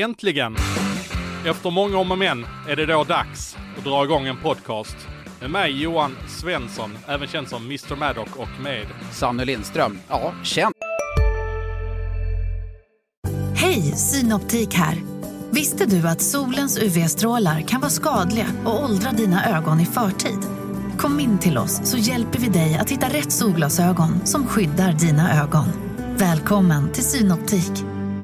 Äntligen! Efter många om och men är det då dags att dra igång en podcast. Med mig Johan Svensson, även känd som Mr Maddock och med Sanne Lindström. Ja, känd. Hej, Synoptik här. Visste du att solens UV-strålar kan vara skadliga och åldra dina ögon i förtid? Kom in till oss så hjälper vi dig att hitta rätt solglasögon som skyddar dina ögon. Välkommen till Synoptik.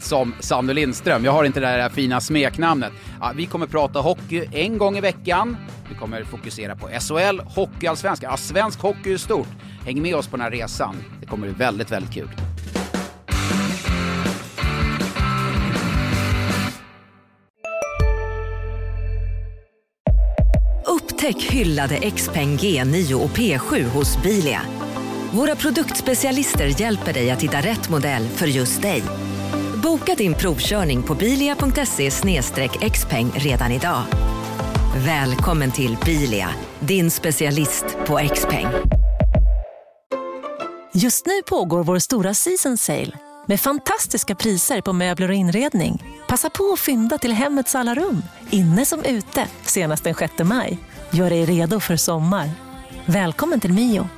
Som Sanne Lindström. Jag har inte det där fina smeknamnet. Ja, vi kommer prata hockey en gång i veckan. Vi kommer fokusera på SHL, hockeyallsvenskan. Ja, svensk hockey är stort. Häng med oss på den här resan. Det kommer bli väldigt, väldigt kul. Upptäck hyllade XPeng G9 och P7 hos Bilia. Våra produktspecialister hjälper dig att hitta rätt modell för just dig. Boka din provkörning på bilia.se xpeng redan idag. Välkommen till Bilia, din specialist på XPeng. Just nu pågår vår stora season sale med fantastiska priser på möbler och inredning. Passa på att fynda till hemmets alla rum, inne som ute, senast den 6 maj. Gör dig redo för sommar. Välkommen till Mio.